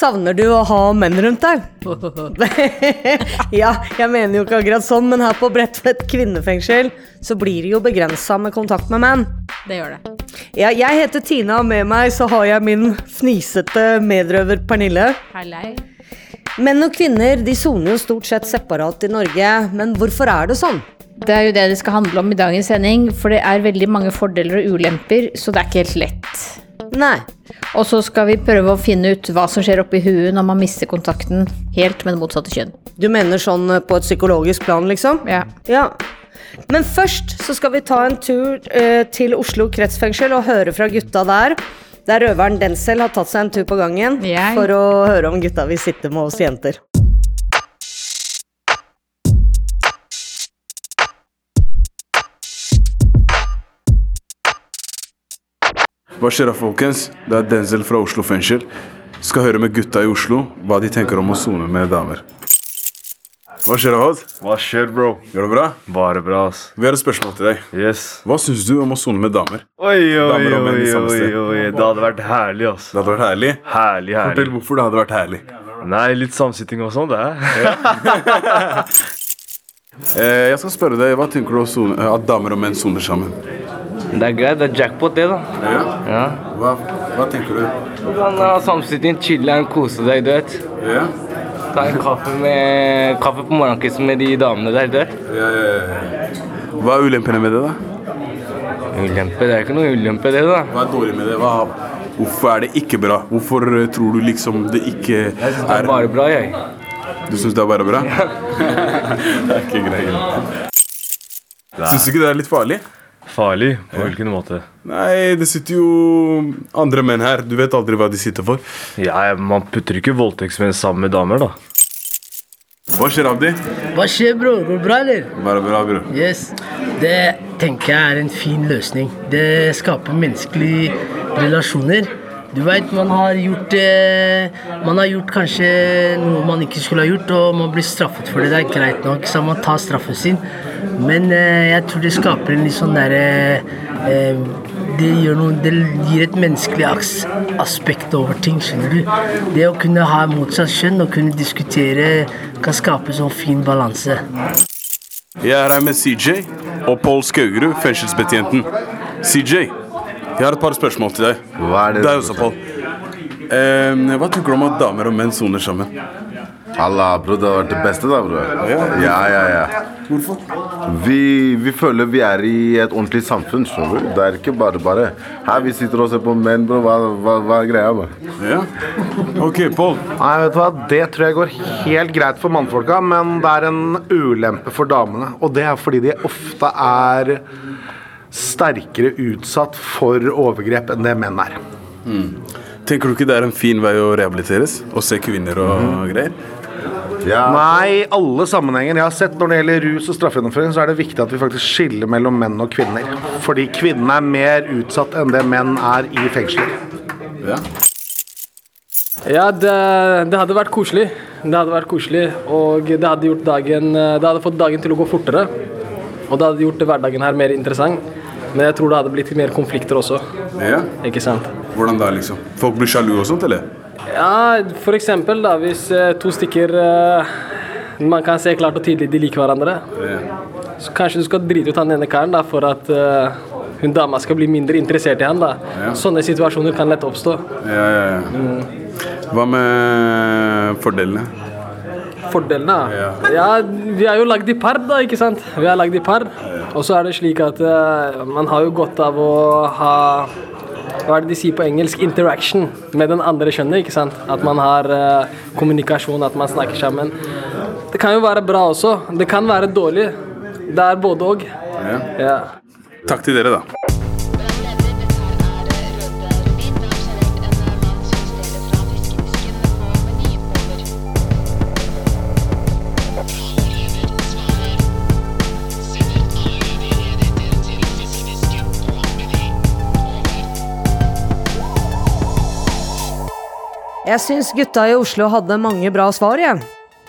Savner du å ha menn rundt deg? ja, jeg mener jo ikke akkurat sånn, men her på Bredtvet kvinnefengsel så blir det jo begrensa med kontakt med menn. Det gjør det. Ja, jeg heter Tina, og med meg så har jeg min fnisete medrøver Pernille. Hallei. Menn og kvinner de soner jo stort sett separat i Norge, men hvorfor er det sånn? Det er jo det det skal handle om i dagens sending, for det er veldig mange fordeler og ulemper, så det er ikke helt lett. Nei. Og så skal vi prøve å finne ut hva som skjer oppi huet når man mister kontakten helt med det motsatte kjønn. Du mener sånn på et psykologisk plan, liksom? Ja. Ja. Men først så skal vi ta en tur eh, til Oslo kretsfengsel og høre fra gutta der. Der røveren Denzel har tatt seg en tur på gangen Jeg. for å høre om gutta vil sitte med oss jenter. Hva skjer da, folkens? Det er Denzel fra Oslo fengsel. Skal høre med gutta i Oslo hva de tenker om å sone med damer. Hva skjer Ahad? Hva skjer, bro? Går det bra? Bare bra, ass. Vi har et spørsmål til deg. Yes. Hva syns du om å sone med damer? Oi, oi, Damer og menn i oi, samme oi, sted. oi. Det hadde vært herlig, ass. Det hadde vært herlig. Herlig, herlig. Fortell hvorfor det hadde vært herlig. Nei, litt samsitting og sånn, det. Ja. jeg skal spørre deg, Hva tenker du om eh, at damer og menn soner sammen? Det er greit, det er jackpot det, da. Ja. Ja. Hva, hva tenker du? Du kan ha samsitting, chille, kose deg, du vet. Ja? Ta en kaffe, med, kaffe på morgenkvisten med de damene der, du vet. Ja, ja, ja. Hva er ulempene med det, da? Ulempe, det er ikke noe ulempe det, da. Hva er dårlig med det? Hva, hvorfor er det ikke bra? Hvorfor eh, tror du liksom det ikke er Jeg synes det er bare bra, jeg. Du syns det er bare bra? Ja. det er ikke greit. Syns du ikke det er litt farlig? Farlig? På hvilken måte? Nei, det sitter jo andre menn her. Du vet aldri hva de sitter for. Ja, man putter ikke voldtektsmenn sammen med damer, da. Hva skjer, Abdi? Hva skjer, bro? Går det bra, eller? Bare bra, bro. Yes. Det tenker jeg er en fin løsning. Det skaper menneskelige relasjoner. Du veit, man har gjort eh, Man har gjort kanskje noe man ikke skulle ha gjort, og man blir straffet for det. Det er greit nok, så man tar straffen sin. Men eh, jeg tror det skaper en litt sånn derre eh, det, gjør noe, det gir et menneskelig as aspekt over ting, skjønner du. Det å kunne ha motsatt kjønn og kunne diskutere kan skape sånn fin balanse. Jeg er her med CJ og Pål Skaugerud, fengselsbetjenten. CJ, jeg har et par spørsmål til deg. Hva er det? Deg også, Pål. Eh, hva tenker du om at damer og menn soner sammen? Allah, bro, det har vært det beste, da, bro. Ja, ja, ja. Hvorfor? Vi, vi føler vi er i et ordentlig samfunn, skjønner du. Det er ikke bare bare. Her vi sitter og ser på menn, bro. Hva, hva, hva er greia, bro? Ja. Ok, Pål. Nei, vet du hva? Det tror jeg går helt greit for mannfolka, men det er en ulempe for damene. Og det er fordi de ofte er sterkere utsatt for overgrep enn det menn er. Tenker du ikke det er en fin vei å rehabiliteres? Å se kvinner og greier? Ja. Nei, alle sammenhenger jeg har sett når det gjelder rus og straffegjennomføring, så er det viktig at vi faktisk skiller mellom menn og kvinner. Fordi kvinnene er mer utsatt enn det menn er i fengsler. Ja. Ja, det, det hadde vært koselig. Det hadde vært koselig, og det hadde gjort dagen Det hadde fått dagen til å gå fortere. Og det hadde gjort hverdagen her mer interessant. Men jeg tror det hadde blitt mer konflikter også. ja. Ikke sant? Hvordan da, liksom? Folk blir sjalu og sånt, eller? Ja, for eksempel da, hvis eh, to stykker eh, Man kan se klart og tydelig de liker hverandre. Så kanskje du skal drite ut han ene karen da, for at uh, hun dama skal bli mindre interessert i han. da. Ja. Sånne situasjoner kan lett oppstå. Ja, ja, ja. Hva med fordelene? Fordelene? Ja. vi er jo lagd i par, da, ikke sant? Vi er lagd i par. Og så er det slik at uh, man har jo godt av å ha hva er det de sier på engelsk? Interaction med den andre kjønnet. ikke sant? At man har uh, kommunikasjon, at man snakker sammen. Det kan jo være bra også. Det kan være dårlig. Det er både og. Ja. Ja. Takk til dere, da. Jeg syns gutta i Oslo hadde mange bra svar, jeg.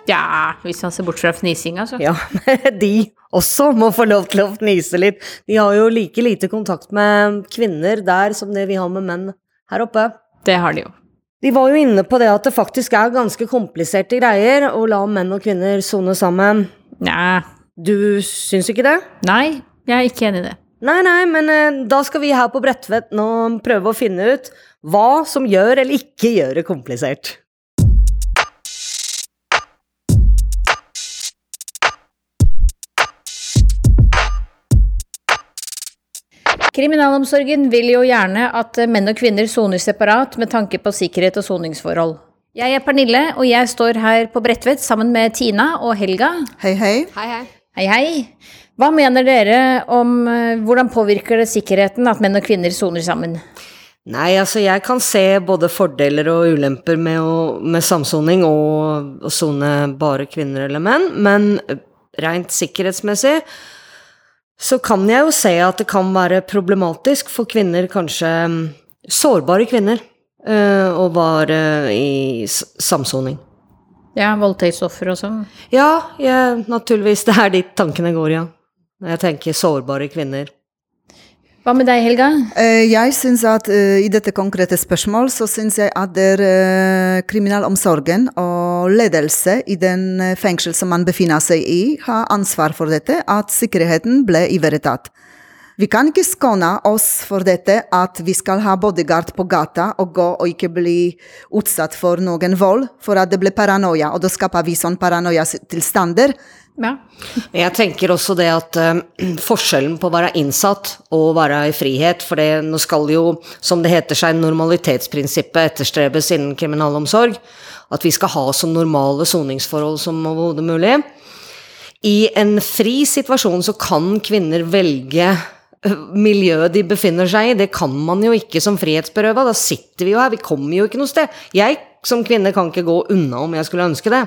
Ja, hvis man ser bort fra fnising, altså. Ja, men de også må få lov til å fnise litt. De har jo like lite kontakt med kvinner der som det vi har med menn her oppe. Det har de jo. De var jo inne på det at det faktisk er ganske kompliserte greier å la menn og kvinner sone sammen. Nei. Du syns ikke det? Nei, jeg er ikke enig i det. Nei, nei, men eh, da skal vi her på Bredtvet nå prøve å finne ut hva som gjør eller ikke gjør det komplisert. Kriminalomsorgen vil jo gjerne at menn og kvinner soner separat med tanke på sikkerhet og soningsforhold. Jeg er Pernille, og jeg står her på Bredtvet sammen med Tina og Helga. Hei, hei. Hei, hei. Hei, hei. Hva mener dere om eh, hvordan påvirker det sikkerheten at menn og kvinner soner sammen? Nei, altså jeg kan se både fordeler og ulemper med, å, med samsoning og å sone bare kvinner eller menn, men rent sikkerhetsmessig så kan jeg jo se at det kan være problematisk for kvinner, kanskje mm, sårbare kvinner, eh, å være i samsoning. Ja, voldtektsoffer og sånn. Ja, jeg, naturligvis, det er dit tankene går, ja. Når jeg tenker sårbare kvinner. Hva med deg, Helga? Eh, Jeg synes at eh, i dette konkrete spørsmål så syns jeg at det er eh, kriminalomsorgen og ledelse i den fengsel som man befinner seg i, har ansvar for dette, at sikkerheten ble ivaretatt. Vi kan ikke skåne oss for dette at vi skal ha bodyguard på gata og gå og ikke bli utsatt for noen vold, for at det ble paranoia, og da skaper vi sånn paranoia-tilstander. Ja. Jeg tenker også det at eh, forskjellen på å være innsatt og være i frihet, for det, nå skal jo, som det heter seg, normalitetsprinsippet etterstrebes innen kriminalomsorg, at vi skal ha så normale soningsforhold som overhodet mulig. I en fri situasjon så kan kvinner velge eh, miljøet de befinner seg i. Det kan man jo ikke som frihetsberøva. Da sitter vi jo her, vi kommer jo ikke noe sted. Jeg som kvinne kan ikke gå unna om jeg skulle ønske det.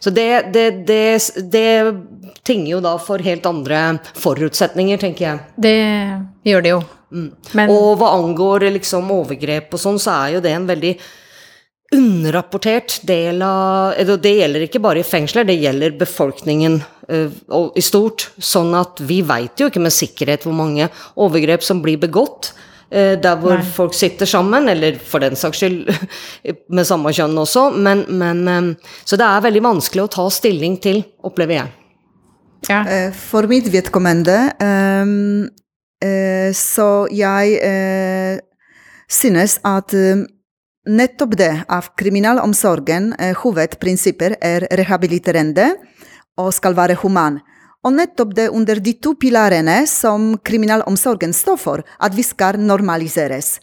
Så det, det, det, det tinger jo da for helt andre forutsetninger, tenker jeg. Det gjør det jo. Men Og hva angår liksom overgrep og sånn, så er jo det en veldig underrapportert del av Det gjelder ikke bare i fengsler, det gjelder befolkningen uh, i stort. Sånn at vi veit jo ikke med sikkerhet hvor mange overgrep som blir begått. Eh, Der hvor Nei. folk sitter sammen, eller for den saks skyld med samme kjønn også. Men, men eh, Så det er veldig vanskelig å ta stilling til, opplever jeg. Ja. For mitt vedkommende ehm, eh, Så jeg eh, synes at eh, nettopp det av kriminalomsorgen eh, hovedprinsipper er rehabiliterende og skal være human. Og nettopp det under de to pilarene som kriminalomsorgen står for, at vi skal normaliseres.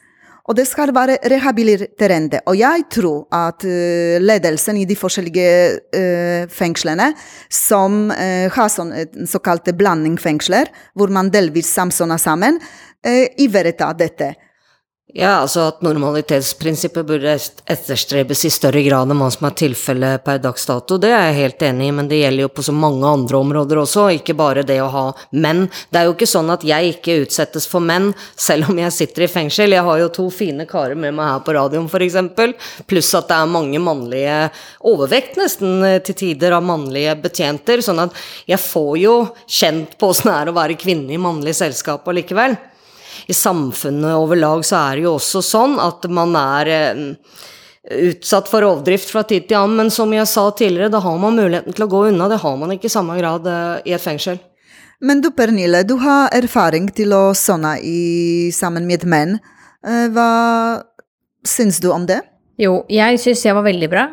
Og det skal være rehabiliterende. Og jeg tror at eh, ledelsen i de forskjellige eh, fengslene, som uh, har sånn, eh, såkalte blandingfengsler, hvor man delvis samsoner sammen, uh, ivaretar dette. Ja, altså at normalitetsprinsippet burde etterstrebes i større grad enn hva som er tilfellet per dags dato, det er jeg helt enig i, men det gjelder jo på så mange andre områder også, ikke bare det å ha menn. Det er jo ikke sånn at jeg ikke utsettes for menn, selv om jeg sitter i fengsel. Jeg har jo to fine karer med meg her på radioen, eksempel, pluss at det er mange mannlige, overvekt nesten eh, til tider av mannlige betjenter, sånn at jeg får jo kjent på åssen det er å være kvinne i mannlig selskap allikevel i samfunnet over lag så er det jo også sånn at man er eh, utsatt for rovdrift fra tid til annen, men som jeg sa tidligere, da har man muligheten til å gå unna. Det har man ikke i samme grad eh, i et fengsel. Men du Pernille, du har erfaring til å sone sammen med menn. Eh, Hva syns du om det? Jo, jeg syns jeg var veldig bra.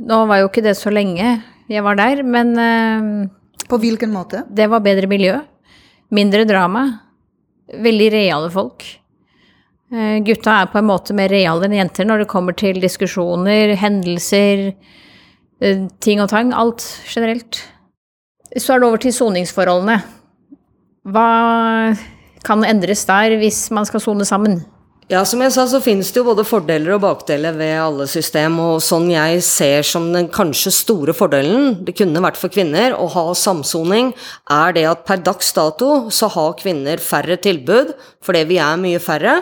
Nå var jo ikke det så lenge jeg var der, men På hvilken måte? det var bedre miljø. Mindre drama. Veldig reale folk. Eh, Gutta er på en måte mer reale enn jenter når det kommer til diskusjoner, hendelser, eh, ting og tang. Alt generelt. Så er det over til soningsforholdene. Hva kan endres der hvis man skal sone sammen? Ja, som jeg sa, så finnes det jo både fordeler og bakdeler ved alle system, og sånn jeg ser som den kanskje store fordelen, det kunne vært for kvinner, å ha samsoning, er det at per dags dato så har kvinner færre tilbud, fordi vi er mye færre,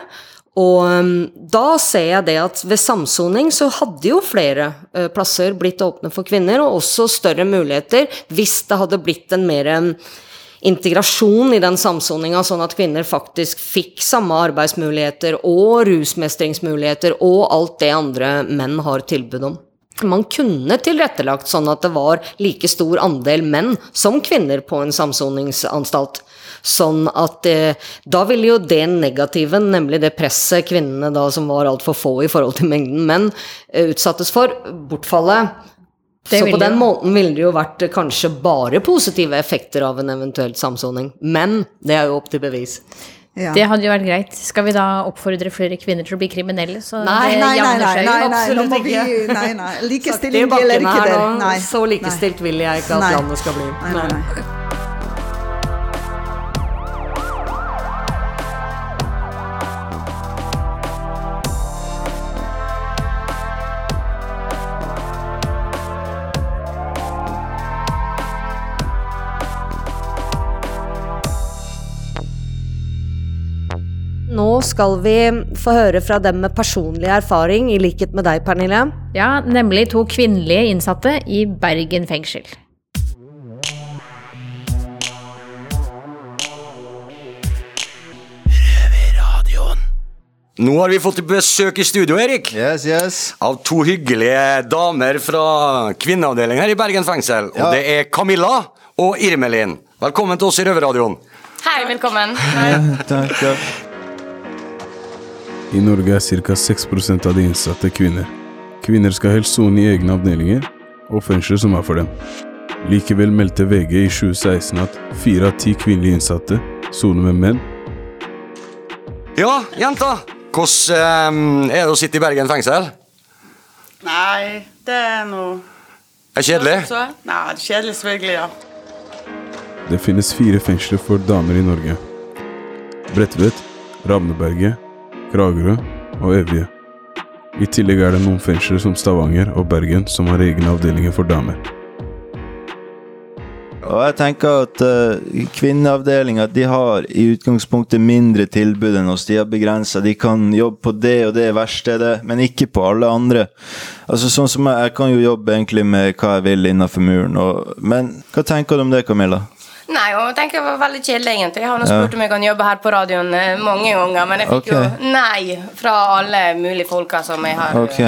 Og um, da ser jeg det at ved samsoning så hadde jo flere uh, plasser blitt åpne for kvinner, og også større muligheter hvis det hadde blitt en mer um, integrasjon i den samsoninga, sånn at kvinner faktisk fikk samme arbeidsmuligheter og rusmestringsmuligheter og alt det andre menn har tilbud om. Man kunne tilrettelagt sånn at det var like stor andel menn som kvinner på en samsoningsanstalt. Sånn at eh, da ville jo det negative, nemlig det presset kvinnene da som var altfor få i forhold til mengden menn, eh, utsattes for, bortfalle. Det Så på den måten ville det jo vært eh, kanskje bare positive effekter av en eventuelt samsoning. Men det er jo opp til bevis. Det hadde jo vært greit. Skal vi da oppfordre flere kvinner til å bli kriminelle? Så Nei, det nei, nei, nei, nei, nei, vi ikke. Nei, nei. Likestilling gjelder ikke det. Nei. Så likestilt vil jeg ikke at Nei. landet skal bli. Nei, nei, nei. Nå skal vi få høre fra dem med personlig erfaring, i likhet med deg, Pernille. Ja, nemlig to kvinnelige innsatte i Bergen fengsel. Nå har vi fått besøk i studio, Erik. Yes, yes. Av to hyggelige damer fra kvinneavdelingen her i Bergen fengsel. Og det er Camilla og Irmelin. Velkommen til oss i Røverradioen. Hei, velkommen. I Norge er ca. 6% av de innsatte kvinner. Kvinner skal helst sone i egne avdelinger og fengsler som er for dem. Likevel meldte VG i 2016 at fire av ti kvinnelige innsatte soner med menn. Ja, jenta. Hvordan eh, er det å sitte i Bergen fengsel? Nei, det er noe Er det kjedelig? Nei, det er kjedelig selvfølgelig, ja. Det finnes fire fengsler for damer i Norge. Bredtvet, Ravneberget, Kragerø og Evje. I tillegg er det noen fengsler som Stavanger og Bergen som har egne avdelinger for damer. Og jeg tenker at uh, kvinneavdelinga de har i utgangspunktet mindre tilbud enn oss. De har begrensa. De kan jobbe på det og det verkstedet, men ikke på alle andre. Altså sånn som Jeg, jeg kan jo jobbe egentlig med hva jeg vil innenfor muren. Og, men hva tenker du om det, Camilla? Nei, og jeg tenker det var veldig kjedelig, egentlig. Jeg har spurt om jeg kan jobbe her på radioen eh, mange ganger, men jeg fikk okay. jo nei fra alle mulige folka som jeg har Ok.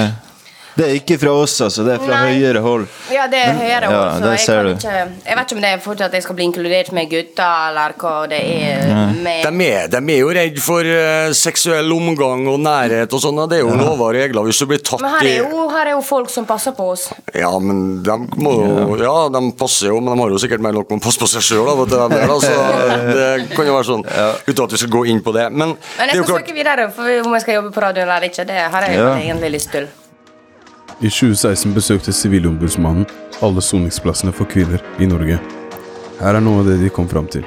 Det er ikke fra oss, altså. Det er fra Nei. høyere hold. Ja, det er høyere Ja, så jeg kan du. ikke Jeg vet ikke om det er fortsatt at jeg skal bli inkludert med gutter, eller hva det er med De er, de er jo redd for uh, seksuell omgang og nærhet og sånn. Det er jo lover og regler hvis du blir tatt Men her er, jo, her er jo folk som passer på oss. Ja, men de må jo Ja, de passer jo, men de har jo sikkert mer nok med å passe på seg sjøl, da, vet du, der, da, så det kan jo være sånn. Uten at vi skal gå inn på det. Men, Men det er jeg jo får klart snakke videre for om jeg skal jobbe på radioen eller ikke. Det har jeg Ja. egentlig lyst til. I 2016 besøkte Sivilombudsmannen alle soningsplassene for kvinner i Norge. Her er noe av det de kom fram til.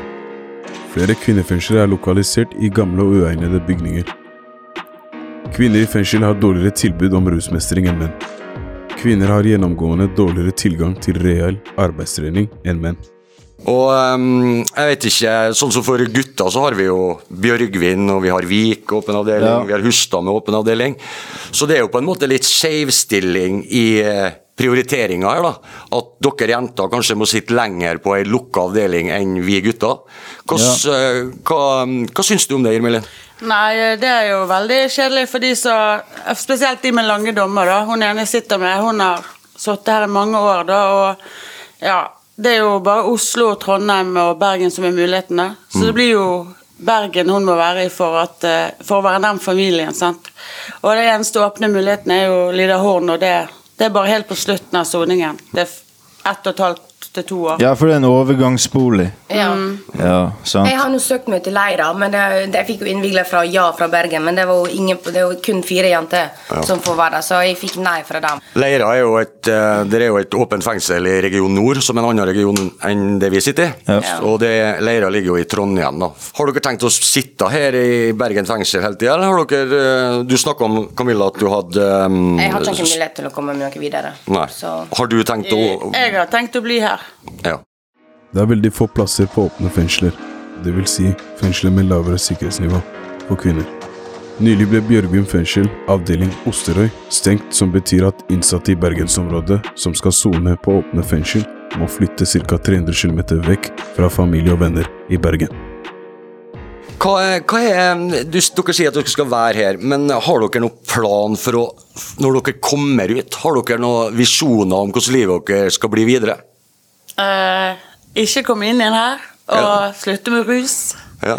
Flere kvinnefengsler er lokalisert i gamle og uegnede bygninger. Kvinner i fengsel har dårligere tilbud om rusmestring enn menn. Kvinner har gjennomgående dårligere tilgang til reell arbeidstrening enn menn. Og ehm, jeg vet ikke, sånn som for gutter så har vi jo Bjørgvin, og vi har Vik åpen avdeling, Ja. vi har Hustad med åpen avdeling. Så det er jo på en måte litt skjevstilling i eh, prioriteringa her, da. At dere jenter kanskje må sitte lenger på ei lukka avdeling enn vi gutter. Hvordan, ja. hva, hva syns du om det, Irmelin? Nei, det er jo veldig kjedelig for de som Spesielt de med lange dommer, da. Hun ene sitter med, hun har sittet her i mange år, da, og ja Det er jo bare Oslo, Trondheim og Bergen som er mulighetene. Så det blir jo Bergen hun må være i for, at, eh, for å være den familien, sant. Og det eneste åpne muligheten er jo Lida Horn, og det, det er bare helt på slutten av soningen. Det er ett og et halvt til to år. Ja, for det er en overgangsbolig. Ja. Ja, sant. Jeg har nå søkt meg til leira, men det, det, jeg fikk jo innvilga fra ja fra Bergen. Men det var jo, ingen, det var kun fire jenter Ja. som får være der, så jeg fikk nei fra dem. Leira er jo et, eh, det er jo et åpent fengsel i region nord, som en annen region enn det vi sitter i. Ja. Og det, Leira ligger jo i Trondheim. da. Har dere tenkt å sitte her i Bergen fengsel hele tida, eller har dere eh, Du snakka om Camilla at du hadde um, Jeg har ikke mulighet til å komme meg noe videre. Nei. Så Har du tenkt å Jeg har tenkt å bli her. Ja. Det er veldig få plasser på åpne fengsler, det vil si fengsler med lavere sikkerhetsnivå for kvinner. Nylig ble Bjørgvin fengsel, avdeling Osterøy, stengt, som betyr at innsatte i bergensområdet som skal sone på åpne fengsel, må flytte ca. 300 km vekk fra familie og venner i Bergen. Hva er, hva er du, Dere sier at dere skal være her, men har dere noen plan for å Når dere kommer ut, har dere noen visjoner om hvordan livet deres skal bli videre? Eh, ikke komme inn igjen her og slutte med rus. Ja.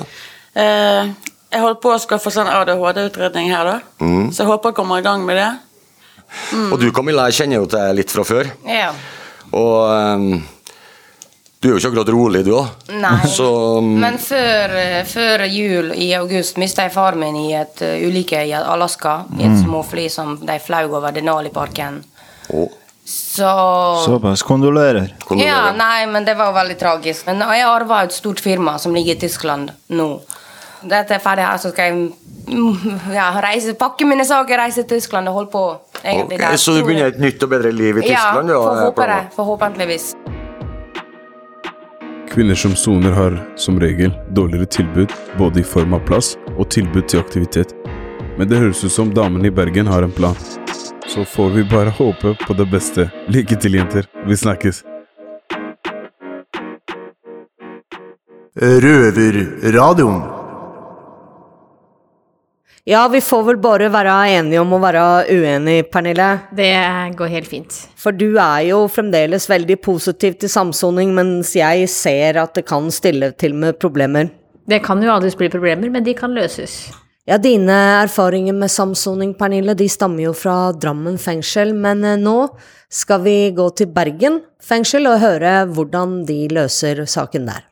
Eh, jeg holder på å skaffe sånn ADHD-utredning her, da. Mm. Så jeg håper jeg kommer i gang med det. Mm. Og du Camilla, jeg kjenner jo til deg litt fra før. Ja. Og um, du er jo ikke akkurat rolig, du òg. Nei. Så um, Men før, før jul i august mista jeg faren min i et uh, ulykke i Alaska. I et Mm. småfly som de flaug over Denali-parken. Å. Så Såpass. Kondolerer. Ja, nei, men det var veldig tragisk. Men jeg arva et stort firma som ligger i Tyskland nå. Dette er ferdig her, så skal jeg mm, ja, reise, pakke mine saker, reise til Tyskland og holde på. egentlig ok, der. Så du begynner et nytt og bedre liv i Tyskland? Ja, får håpe det. Forhåpentligvis. Kvinner som soner har som regel dårligere tilbud, både i form av plass og tilbud til aktivitet. Men det høres ut som damene i Bergen har en plan. Så får vi bare håpe på det beste. Lykke til, jenter. Vi snakkes. Røverradioen. Ja, vi får vel bare være enige om å være uenige, Pernille. Det går helt fint. For du er jo fremdeles veldig positiv til samsoning, mens jeg ser at det kan stille til med problemer. Det kan jo aldri bli problemer, men de kan løses. Ja, dine erfaringer med samsoning, Pernille, de stammer jo fra Drammen fengsel, men eh, nå skal vi gå til Bergen fengsel og høre hvordan de løser saken der.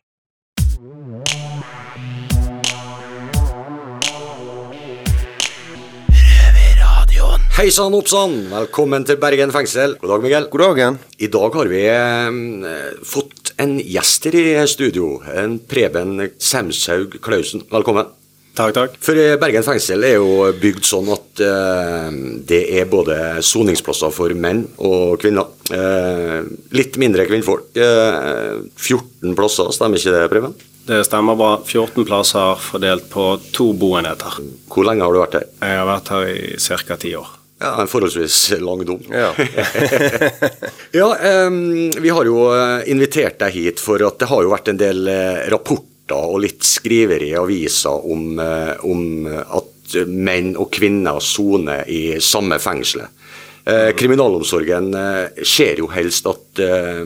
Hei sann, oppsann! Velkommen til Bergen fengsel. God dag, Miguel. God dagen. I dag har vi eh, fått en gjest her i studio. En Preben Semshaug Klausen. Velkommen. Takk, takk. For eh, Bergen fengsel er jo bygd sånn at eh, det er både soningsplasser for menn og kvinner. Eh, litt mindre kvinnfolk. Eh, 14 plasser, stemmer ikke det, Preben? Det stemmer bra. 14 plasser fordelt på to boenheter. Hvor lenge har du vært her? Jeg har vært her i ca. ti år. Ja, En forholdsvis lang dom. Ja. ja, um, vi har jo eh, invitert deg hit for at det har jo vært en del eh, rapporter og litt skriveri i aviser om, eh, om at menn og kvinner soner i samme fengselet. Eh, kriminalomsorgen eh, ser jo helst at eh,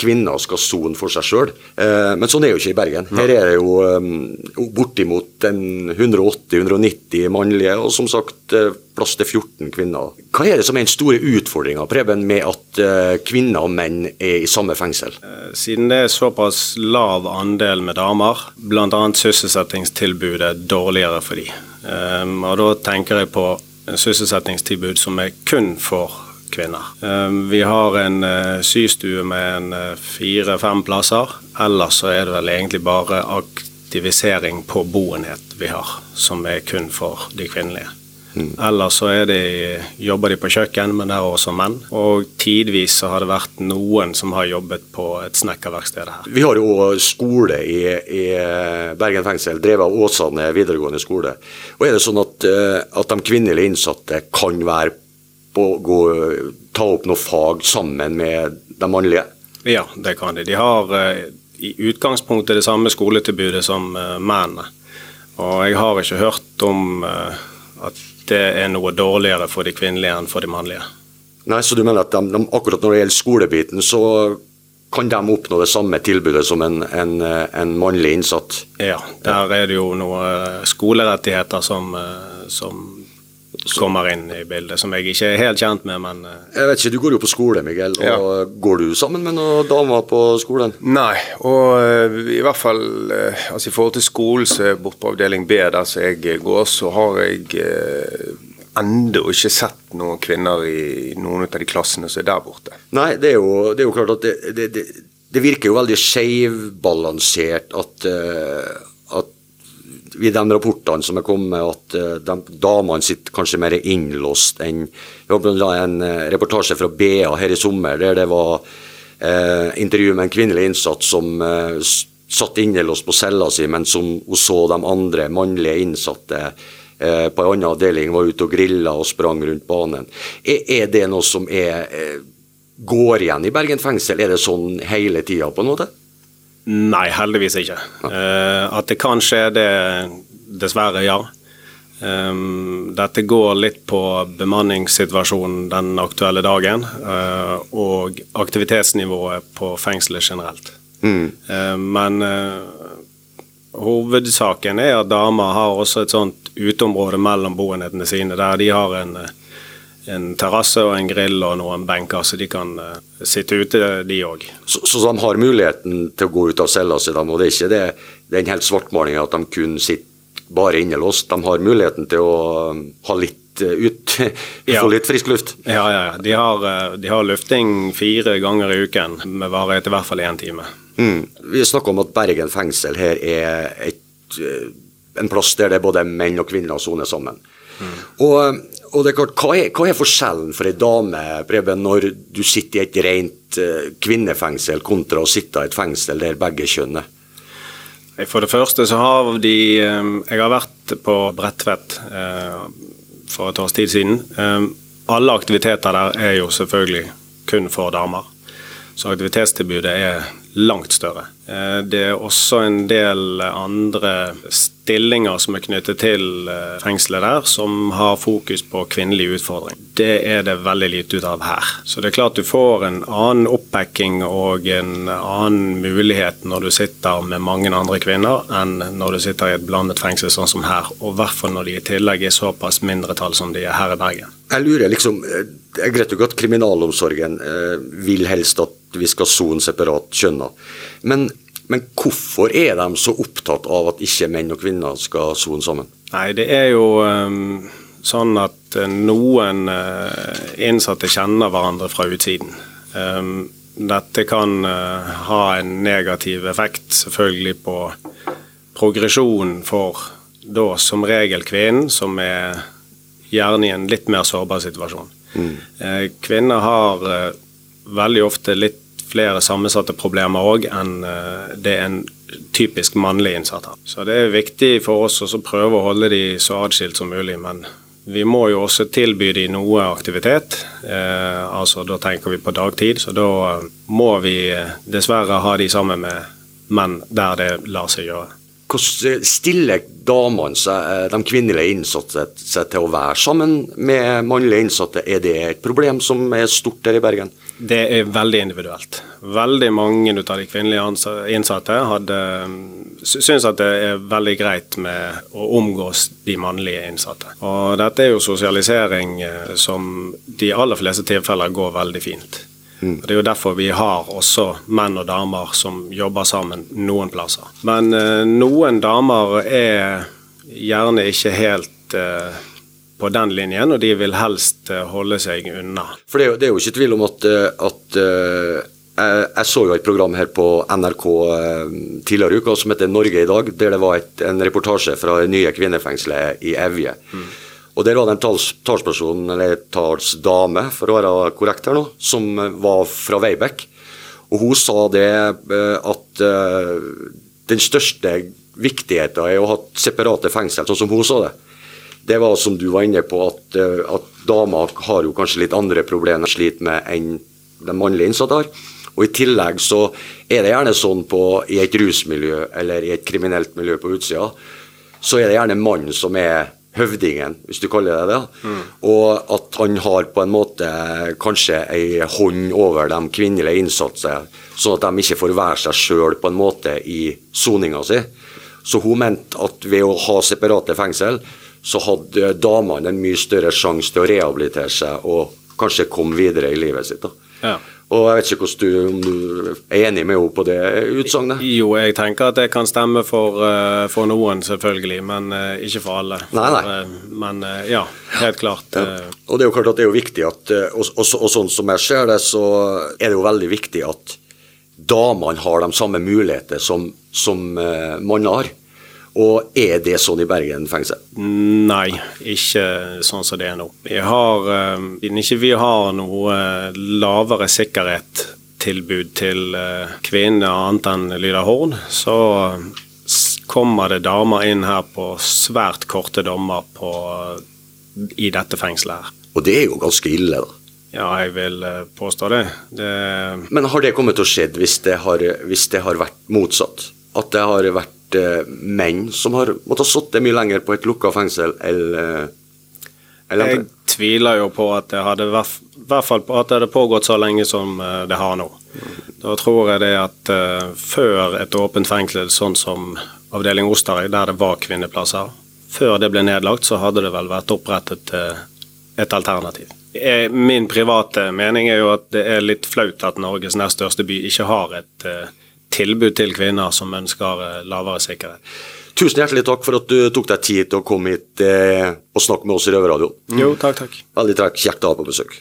kvinner skal sone for seg sjøl, men sånn er jo ikke i Bergen. Her er det jo bortimot en 180-190 mannlige, og som sagt plass til 14 kvinner. Hva er det som er den store utfordringa, med at kvinner og menn er i samme fengsel? Siden det er såpass lav andel med damer, bl.a. sysselsettingstilbudet dårligere for de. Um, og da tenker jeg på sysselsettingstilbud som er kun for kvinner. Um, vi har en uh, systue med en uh, fire-fem plasser. Ellers så er det vel egentlig bare aktivisering på boenhet vi har, som er kun for de kvinnelige. Ellers så de, jobber de på kjøkken, men det er også menn. Og tidvis så har det vært noen som har jobbet på et snekkerverksted her. Vi har jo skole i, i Bergen fengsel, drevet av Åsane videregående skole. Og Er det sånn at, eh, at de kvinnelige innsatte kan være på, gå, ta opp noe fag sammen med de mannlige? Ja, det kan de. De har eh, i utgangspunktet det samme skoletilbudet som eh, mennene. Og jeg har ikke hørt om at det er noe dårligere for de kvinnelige enn for de mannlige. Nei, Så du mener at de, de, akkurat når det gjelder skolebiten, så kan de oppnå det samme tilbudet som en, en, en mannlig innsatt? Ja, der er det jo noen skolerettigheter som, eh, som kommer inn i bildet, som jeg ikke er helt kjent med, men eh, Jeg vet ikke, Du går jo på skole, Miguel. og Ja. Går du sammen med noen damer på skolen? Nei, og eh, i hvert fall eh, altså i forhold til skolen så bort borte på avdeling B, der som jeg går, så har jeg enda ennå ikke sett noen kvinner i noen av de klassene som er der borte. Nei, det er jo, det er jo klart at det, det, det, virker jo veldig eh, at i de rapportene som er kommet, at eh, de, damene sitter kanskje mer innlåst enn en eh, reportasje fra BA her i sommer der det var eh, intervju med en kvinnelig innsatt som eh, satt innelåst på cella si, men som hun så de andre mannlige innsatte eh, på en annen avdeling var ute og grilla og sprang rundt banen. Er, er det noe som er, eh, går igjen i Bergen fengsel? Er det sånn hele tida på en måte? Nei, heldigvis ikke. Uh, at det kan skje, det dessverre, ja. Um, dette går litt på bemanningssituasjonen den aktuelle dagen, uh, og aktivitetsnivået på fengselet generelt. Mm. Uh, men hovedsaken er at damer har også et sånt uteområde mellom boenhetene sine, der de har en, en terrasse og en grill og noen benker, så de kan sitte ute, de òg. Så, så, de har muligheten til å gå ut av cella si, og det er ikke det, den helt svartmalinga at de kun sitter bare innelåst. De har muligheten til å um, ha litt uh, ut, Ja. få litt frisk luft. Ja, ja. ja. De har, uh, de har lufting fire ganger i uken, med varighet i hvert fall én time. Mm. Vi snakker om at Bergen fengsel her er et, uh, en plass der det er både menn og kvinner soner sammen. Og, og det er klart, hva er, hva er forskjellen for ei dame Preben, når du sitter i et rent uh, kvinnefengsel kontra å sitte i et fengsel der begge kjønn er? For det første så har de eh, Jeg har vært på Bredtvet eh, for et års tid siden. Eh, Alle aktiviteter der er jo selvfølgelig kun for damer. Så aktivitetstilbudet er langt større. Eh, Det er også en del andre stillinger som er knyttet til eh, fengselet der, som har fokus på kvinnelig utfordring. Det er det veldig lite ut av her. Så det er klart du får en annen oppbacking og en annen mulighet når du sitter med mange andre kvinner, enn når du sitter i et blandet fengsel sånn som her. Og i hvert fall når de i tillegg er såpass mindretall som de er her i Bergen. Jeg lurer liksom, eh, Det er greit nok at kriminalomsorgen vil helst at vi skal sone separat kjønna, men, men hvorfor er de så opptatt av at ikke menn og kvinner skal sone sammen? Nei, det er jo um, sånn at eh, noen eh, innsatte kjenner hverandre fra utsiden. Um, dette kan eh, ha en negativ effekt selvfølgelig på progresjonen for da som regel kvinnen, som er gjerne i en litt mer sårbar situasjon. Mm. Kvinner har veldig ofte litt flere sammensatte problemer òg enn det det en typisk mannlig innsatt har. Så det er viktig for oss å prøve å holde de så atskilt som mulig. Men vi må jo også tilby de noe aktivitet. Eh, altså Da tenker vi på dagtid, så da eh, må vi eh, dessverre ha de sammen med menn der det lar seg gjøre. Hvordan stiller damene seg, eh, de kvinnelige innsatte seg til å være sammen med mannlige innsatte? Er det et problem som er stort her i Bergen? Det er veldig individuelt. Veldig mange av de kvinnelige innsatte hadde, sy- syns at det er veldig greit med å omgås de mannlige innsatte. Og dette er jo sosialisering eh, som de aller fleste tilfeller går veldig fint. Og Det er jo derfor vi har også menn og damer som jobber sammen noen plasser. Men eh, noen damer er gjerne ikke helt eh, på den linjen, og de vil helst eh, holde seg unna. For det er jo, det er jo ikke tvil om at, eh, at eh, jeg, jeg så jo et program her på NRK eh, tidligere i uka som heter Norge i dag, der det var et, en reportasje fra nye kvinnefengselet i Evje. Og Der var det en tals, talsperson, eller talsdame, for å være korrekt her nå, som eh, var fra Veibekk. Og hun sa det eh, at eh, den største viktigheten er å ha separate fengsel, sånn som hun sa det. Det var som du var inne på, at, at damer har jo kanskje litt andre problemer de sliter med enn de mannlige innsatte har. Og I tillegg så er det gjerne sånn på, i et rusmiljø eller i et kriminelt miljø på utsida, så er det gjerne mannen som er høvdingen, hvis du kaller det det. Og at han har på en måte kanskje ei hånd over de kvinnelige innsatte, sånn at de ikke får være seg sjøl på en måte i soninga si. Så hun mente at ved å ha separate fengsel, så hadde damene en mye større sjanse til å rehabilitere seg og kanskje komme videre i livet sitt. da. Ja. Og jeg vet ikke hvordan du, om du er enig med henne på det utsagnet? Jo, jeg tenker at det kan stemme for, eh, for noen, selvfølgelig, men eh, ikke for alle. Nei, nei. Eh, men ja, helt klart. Ja. Og det er jo klart at det er jo viktig at, og, og, og sånn som jeg ser det, så er det jo veldig viktig at damene har de samme muligheter som, som mannen har. Og er det sånn i Bergen fengsel? Nei, ikke sånn som det er nå. Vi har, eh, Siden ikke vi har noe eh, lavere sikkerhetstilbud til eh, kvinner annet enn Lyda Horn, så kommer det damer inn her på svært korte dommer på, i dette fengselet her. Og det er jo ganske ille, da. Ja, jeg vil påstå det. det Men har det kommet til å skje hvis hvis det har vært motsatt? At det har vært eh, menn som har måttet ha sittet mye lenger på et lukka fengsel eller, eller Jeg tviler jo på at det hadde hvert fall på at det hadde pågått så lenge som eh, det har nå. Da tror jeg det at uh, før et åpent fengsel, sånn som avdeling Osterøy, der det var kvinneplasser, før det ble nedlagt, så hadde det vel vært opprettet uh, et alternativ. Min private mening er jo at det er litt flaut at Norges nest største by ikke har et uh, tilbud til kvinner som ønsker lavere sikkerhet. Tusen hjertelig takk for at du tok deg tid til å komme hit eh, og snakke med oss i Røverradioen. Jo, takk, takk. Veldig takk. Kjekt å ha på besøk.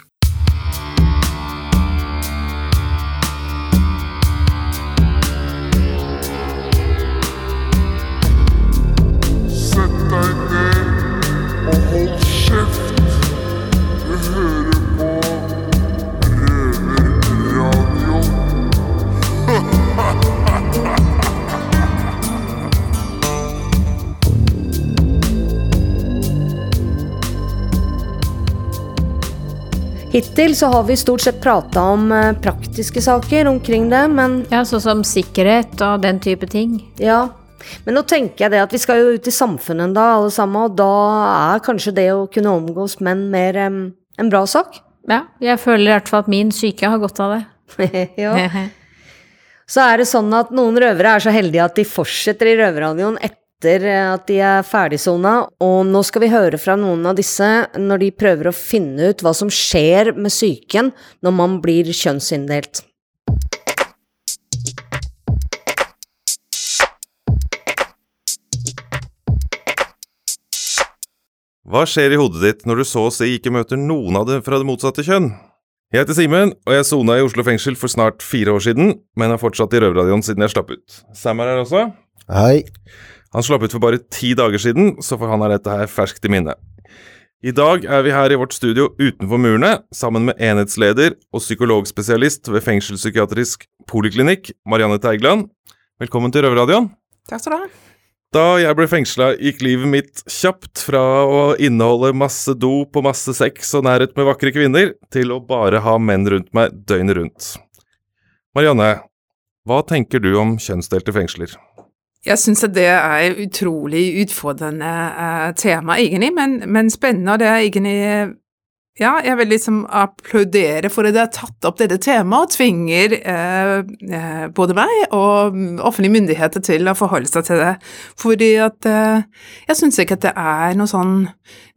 Hittil så har vi stort sett prata om eh, praktiske saker omkring det, men Ja, sånn som sikkerhet og den type ting. Ja. Men nå tenker jeg det at vi skal jo ut i samfunnet da, alle sammen, og da er kanskje det å kunne omgås menn mer um, en bra sak? Ja, jeg føler i hvert fall at min syke har godt av det. ja. Så er det sånn at noen røvere er så heldige at de fortsetter i røverradioen etter etter at de er ferdigsona, og nå skal vi høre fra noen av disse når de prøver å finne ut hva som skjer med psyken når man blir kjønnsinndelt. Hva skjer i hodet ditt når du så å si ikke møter noen av det fra det motsatte kjønn? Jeg heter Simen, og jeg sona i Oslo fengsel for snart fire år siden, men har fortsatt i Røverradioen siden jeg slapp ut. Sam er her også. Hei. Han slapp ut for bare ti dager siden, så for han er dette her ferskt i minne. I dag er vi her i vårt studio utenfor murene, sammen med enhetsleder og psykologspesialist ved fengselspsykiatrisk poliklinikk, Marianne Teigland. Velkommen til Røverradioen. Takk skal du ha. Da jeg ble fengsla, gikk livet mitt kjapt fra å inneholde masse dop og masse sex og nærhet med vakre kvinner, til å bare ha menn rundt meg døgnet rundt. Marianne, hva tenker du om kjønnsdelte fengsler? Jeg syns at det er et utrolig utfordrende uh, tema, egentlig, men, men, spennende. Det er egentlig Ja, jeg vil liksom applaudere for at dere har tatt opp dette temaet og tvinger uh, uh, både meg og offentlige myndigheter til å forholde seg til det. Fordi at Jeg syns ikke at det er noe sånn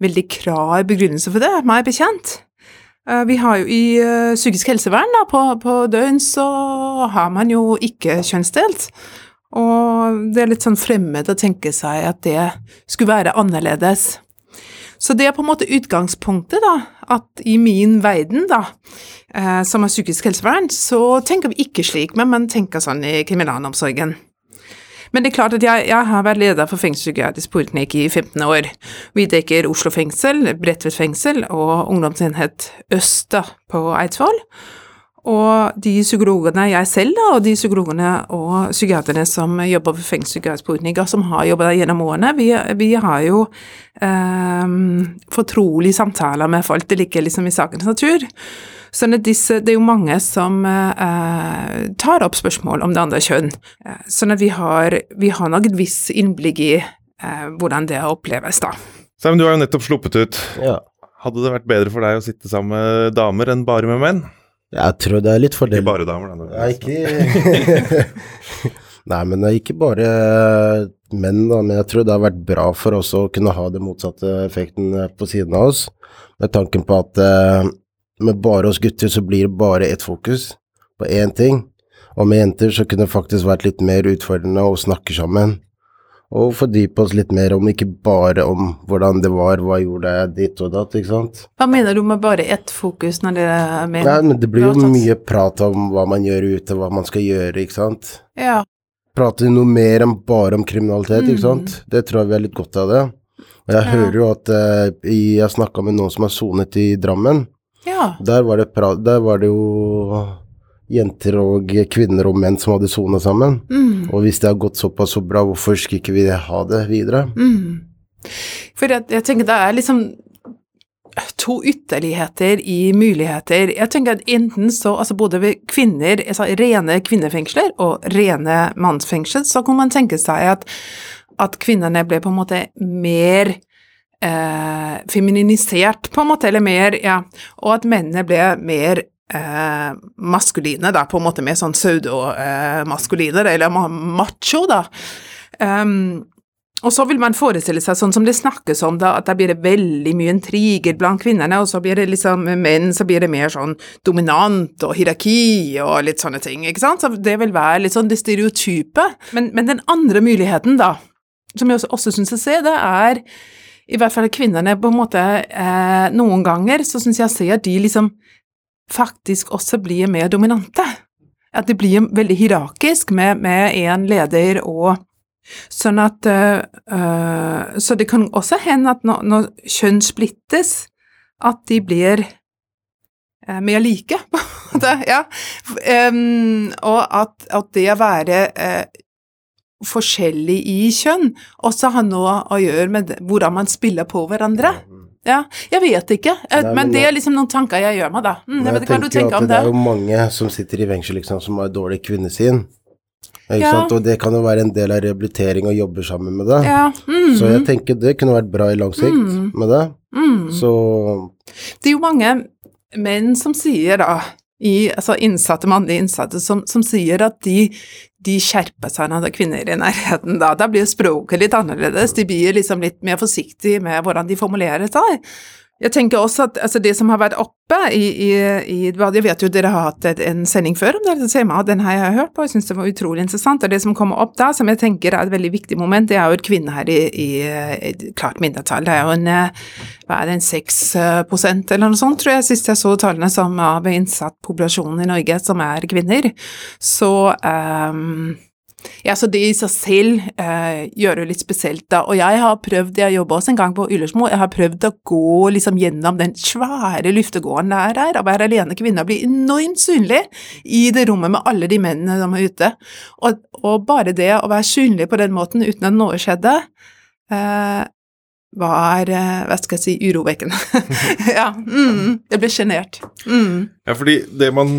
veldig klar begrunnelse for det, meg bekjent. Vi har jo i psykisk helsevern, da, på, på døgn, så har man jo ikke kjønnsdelt. Og det er litt sånn fremmed å tenke seg at det skulle være annerledes. Så det er på en måte utgangspunktet, da, at i min verden, da, eh, som er psykisk helsevern, så tenker vi ikke slik, men man tenker sånn i kriminalomsorgen. Men det er klart at jeg, jeg har vært leder for fengselspsykiatrisk poliklinikk i 15 år. Vi dekker Oslo fengsel, Bredtvet fengsel og ungdomsenhet Øst på Eidsvoll. Og de psykologene jeg selv, da, og de psykologene og psykiaterne som jobber ved fengselspsykiatrisk poliklinikk, og som har jobba der gjennom årene, vi, vi har jo eh, fortrolige samtaler med folk. Det ligger liksom i sakens natur. Sånn at disse, det er jo mange som eh, tar opp spørsmål om det andre kjønn. Eh, sånn at vi har, vi har nok et visst innblikk i eh, hvordan det oppleves, da. Sam, du har jo nettopp sluppet ut. Ja. Hadde det vært bedre for deg å sitte sammen med damer enn bare med menn? Jeg tror det er litt fordel. Ikke bare damer, da. Ja, ikke Nei, men det er ikke bare menn, da. Men jeg tror det har vært bra for oss å kunne ha den motsatte effekten på siden av oss. Med tanken på at eh, med bare oss gutter så blir det bare ett fokus på én ting. Og med jenter så kunne det faktisk vært litt mer utfordrende å snakke sammen og fordype oss litt mer om ikke bare om hvordan det var, hva gjorde jeg ditt og datt, ikke sant. Hva mener du med bare ett fokus når det er mer Nei, men det blir jo mye prat om hva man gjør ute, hva man skal gjøre, ikke sant. Ja. Prate noe mer enn bare om kriminalitet, mm. ikke sant. Det tror jeg vi har litt godt av det. Og jeg ja. hører jo at uh, jeg snakka med noen som har sonet i Drammen. Ja. Der var det, der var det jo jenter og kvinner og menn som hadde sona sammen. Mm. Og hvis det har gått såpass så bra, hvorfor skulle ikke vi ha det videre? Mm. For jeg, jeg tenker det er liksom to ytterligheter i muligheter. Jeg tenker at enten så, altså både ved kvinner, altså rene kvinnefengsler og rene mannsfengsel, så kan man tenke seg at, at kvinnene ble på en måte mer eh, femininisert, på en måte, eller mer, ja, og at mennene ble mer eh, maskuline, da, på en måte mer sånn pseudo-maskuline, eller macho, da. Um, og så vil man forestille seg, sånn som det snakkes om, da, at da blir det veldig mye intriger blant kvinnene, og så blir det liksom menn så blir det mer sånn dominant og hierarki og litt sånne ting, ikke sant? Så det vil være litt sånn det stereotype. Men, men den andre muligheten, da, som jeg også, også syns jeg ser, det er i hvert fall kvinnene på en måte eh, Noen ganger så syns jeg jeg ser at de liksom faktisk også blir mer dominante. At det blir veldig hierarkisk med, én leder og Sånn at eh, Så det kan også hende at når, når kjønn splittes, at de blir øh, mer like, på en måte. Ja. Um, og at, at det å være øh, forskjellig i kjønn også har noe å gjøre med hvordan man spiller på hverandre. Ja, jeg vet ikke, eh, Nei, men men det er liksom noen tanker jeg gjør meg, da. Mm, jeg vet ikke hva du tenker om det det. er jo mange som sitter i fengsel liksom, som har dårlig kvinnesyn. Ja. Og det kan jo være en del av rehabilitering og jobbe sammen med det. Ja, Mm. Så jeg tenker det kunne vært bra i lang sikt mm. med det. Mm. Så Det er jo mange menn som sier da, i, altså innsatte, mannlige innsatte, som, som sier at de, de skjerpa seg når det er kvinner i nærheten. Da, da blir språket litt annerledes, de blir liksom litt mer forsiktige med hvordan de formulerer seg. Jeg tenker også at altså det som har vært oppe i, i, i Jeg vet jo dere har hatt en sending før om dette temaet, den har jeg hørt på, jeg syns det var utrolig interessant. Og det som kommer opp da, som jeg tenker er et veldig viktig moment, det er jo et kvinner her i, i, et klart mindretall. Det er jo en eh, hva er det, en 6 prosent eller noe sånt, tror jeg, sist jeg så tallene som av innsattpopulasjonen i Norge som er kvinner. Så ehm, ja, så det i seg selv eh, gjør det litt spesielt, da. Og jeg har prøvd, jeg jobba også en gang på Ullersmo, jeg har prøvd å gå liksom gjennom den svære luftegården der er, å være alene kvinne og bli enormt synlig i det rommet med alle de mennene som er ute. Og, og bare det å være synlig på den måten uten at noe skjedde, eh, var, eh, hva skal jeg si, urovekkende. ja, mm, jeg ble sjenert. Mm. Ja, fordi det man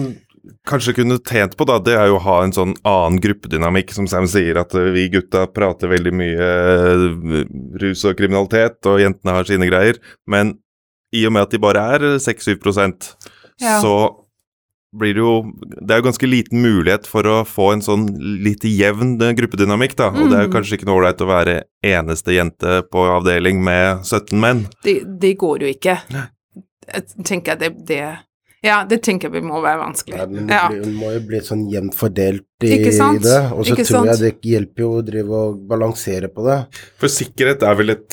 kanskje kunne tjent på, da, det er jo å ha en sånn annen gruppedynamikk, som Sam sier, at eh, vi gutta prater veldig mye eh, rus og kriminalitet, og jentene har sine greier, men i og med at de bare er 6-7 Ja. så blir det jo Det er jo ganske liten mulighet for å få en sånn litt jevn eh, gruppedynamikk, da. Og det er jo Mm. kanskje ikke noe ålreit å være eneste jente på avdeling med 17 menn. Det, de går jo ikke. Jeg tenker at det, det Ja, det tenker jeg må være vanskelig. men det Ja. må jo bli sånn jevnt fordelt i, i det. Og så tror jeg det hjelper jo å drive og balansere på det. For sikkerhet er vel et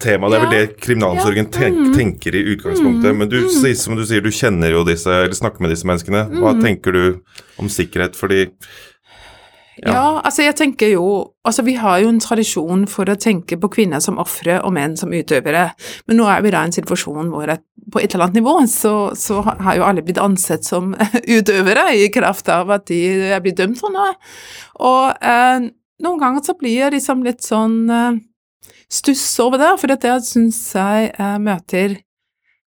tema, det er vel det kriminalomsorgen tenk, Mm. tenker i utgangspunktet. Men du sier som du sier, du kjenner jo disse, eller snakker med disse menneskene. Hva Mm. tenker du om sikkerhet? Fordi Ja. altså jeg tenker jo Altså vi har jo en tradisjon for å tenke på kvinner som ofre og menn som utøvere, men nå er vi da i en situasjon hvor at på et eller annet nivå så, så har jo alle blitt ansett som utøvere i kraft av at de er blitt dømt for noe. Og eh, noen ganger så blir jeg liksom litt sånn eh, stuss over det, for dette syns jeg eh, møter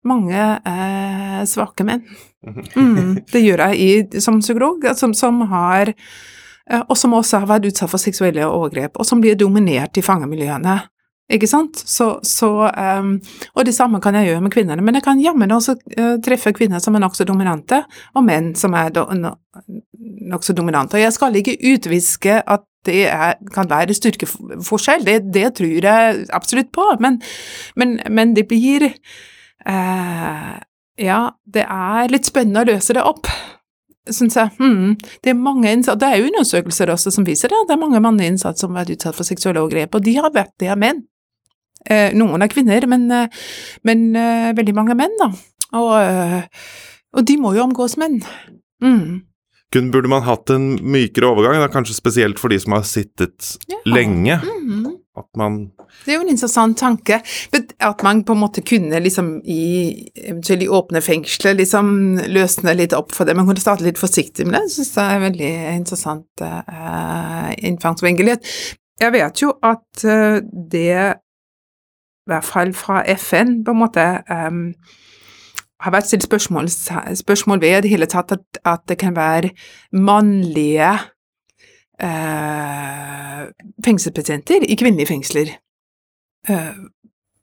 mange eh, svake menn. Mm, det gjør jeg i, som psykolog, som, som har og som også har vært utsatt for seksuelle overgrep, og som blir dominert i fangemiljøene. Ikke sant? Så, så um, Og det samme kan jeg gjøre med kvinnene, men jeg kan jammen også uh, treffe kvinner som er nokså dominante, og menn som er do, no, nokså dominante. Og jeg skal ikke utviske at det er, kan være styrkeforskjell, det, det tror jeg absolutt på, men, men, men det blir uh, Ja, det er litt spennende å løse det opp syns jeg. Hmm. Det er mange innsatt, det er jo undersøkelser også som viser det, det er mange mannlige innsatte som har vært utsatt for seksuelle overgrep, og de har vært det av menn. Eh, noen er kvinner, men, eh, men eh, veldig mange menn, da. Og, eh, og de må jo omgås menn. Mm. Kun burde man hatt en mykere overgang, da, kanskje spesielt for de som har sittet lenge. Mhm. At man Det er jo en interessant tanke. At man på en måte kunne liksom i eventuelt i åpne fengsler liksom løsne litt opp for det. Man kunne starte litt forsiktig med det. Jeg synes det er veldig interessant uh, innfallsvinkel. Jeg vet jo at uh, det, i hvert fall fra FN, på en måte um, har vært stilt spørsmål, spørsmål ved i det hele tatt at, at det kan være mannlige eh, fengselsbetjenter i kvinnelige fengsler. Eh,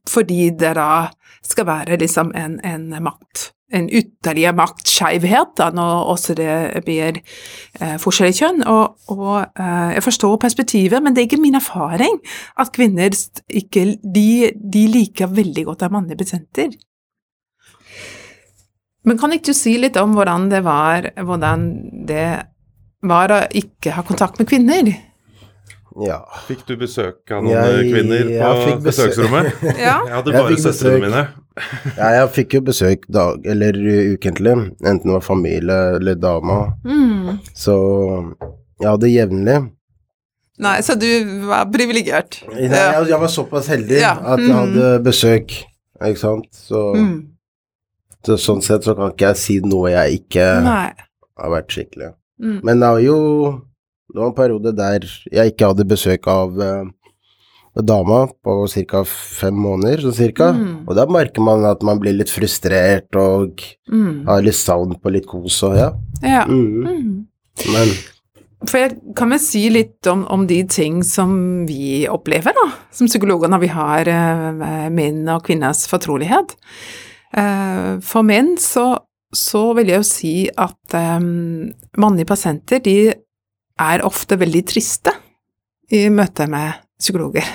fordi det da skal være liksom en, en makt, en ytterligere maktskeivhet, da, når også det blir eh, forskjell i kjønn. Og, og eh, jeg forstår perspektivet, men det er ikke min erfaring at kvinner ikke De, de liker veldig godt av mannlige betjenter. Men kan ikke du si litt om hvordan det var, hvordan det var å ikke ha kontakt med kvinner? Ja. Fikk du besøk av noen kvinner på besøk- besøksrommet? Ja. Jeg hadde bare søstrene mine. ja, jeg fikk jo besøk dag, eller ukentlig, enten det var familie eller dama. Mm. Så jeg hadde jevnlig. Nei, så du var privilegert. Nei, jeg, jeg var såpass heldig Ja. at jeg Mhm. hadde besøk, ikke sant. Så, Mm. Så sånn sett så kan ikke jeg si noe jeg ikke Nei. har vært skikkelig. Mm. Men det var jo det var en periode der jeg ikke hadde besøk av eh, dama på ca. fem måneder, sånn cirka. Mm. Og da merker man at man blir litt frustrert og Mm. har litt savn på litt kos og ja. Ja. Mm. Men For jeg kan vel si litt om, om de ting som vi opplever, da, som psykologer, når vi har uh, menn og kvinners fortrolighet. Eh, for menn så, så vil jeg jo si at eh, mannlige pasienter, de er ofte veldig triste i møte med psykologer.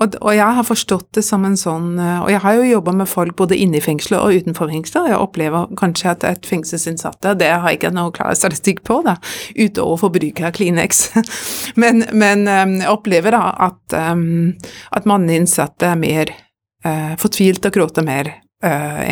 Og, og jeg har forstått det som en sånn eh, Og jeg har jo jobba med folk både inne i fengselet og utenfor fengselet, og jeg opplever kanskje at et fengselsinnsatte Det har jeg ikke noe klar statistikk på, da, utover forbruket bruk av Kleenex. men, men jeg opplever da at, um, at mannlige innsatte er mer fortvilt og gråter mer eh,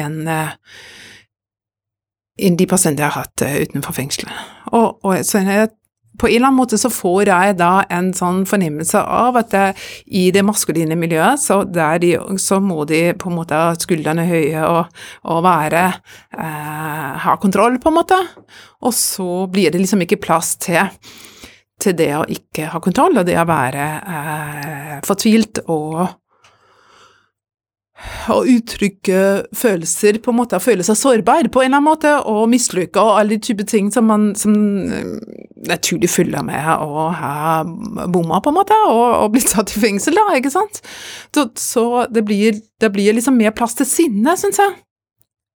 enn de pasienter jeg har hatt eh, utenfor fengselet. Og, og så jeg, på en eller annen måte så får jeg da en sånn fornemmelse av at det, i det maskuline miljøet, så, de, så må de på en måte ha skuldrene høye og, og være eh, Ha kontroll, på en måte. Og så blir det liksom ikke plass til til det å ikke ha kontroll, og det å være eh, fortvilt og å uttrykke følelser, på en måte, å føle seg sårbar på en eller annen måte, og mislykka og alle de typer ting som man som eh, naturlig følger med å ha bomma, på en måte, og, og blitt satt i fengsel, da, ikke sant? Så, så det, blir, det blir liksom mer plass til sinne, syns jeg.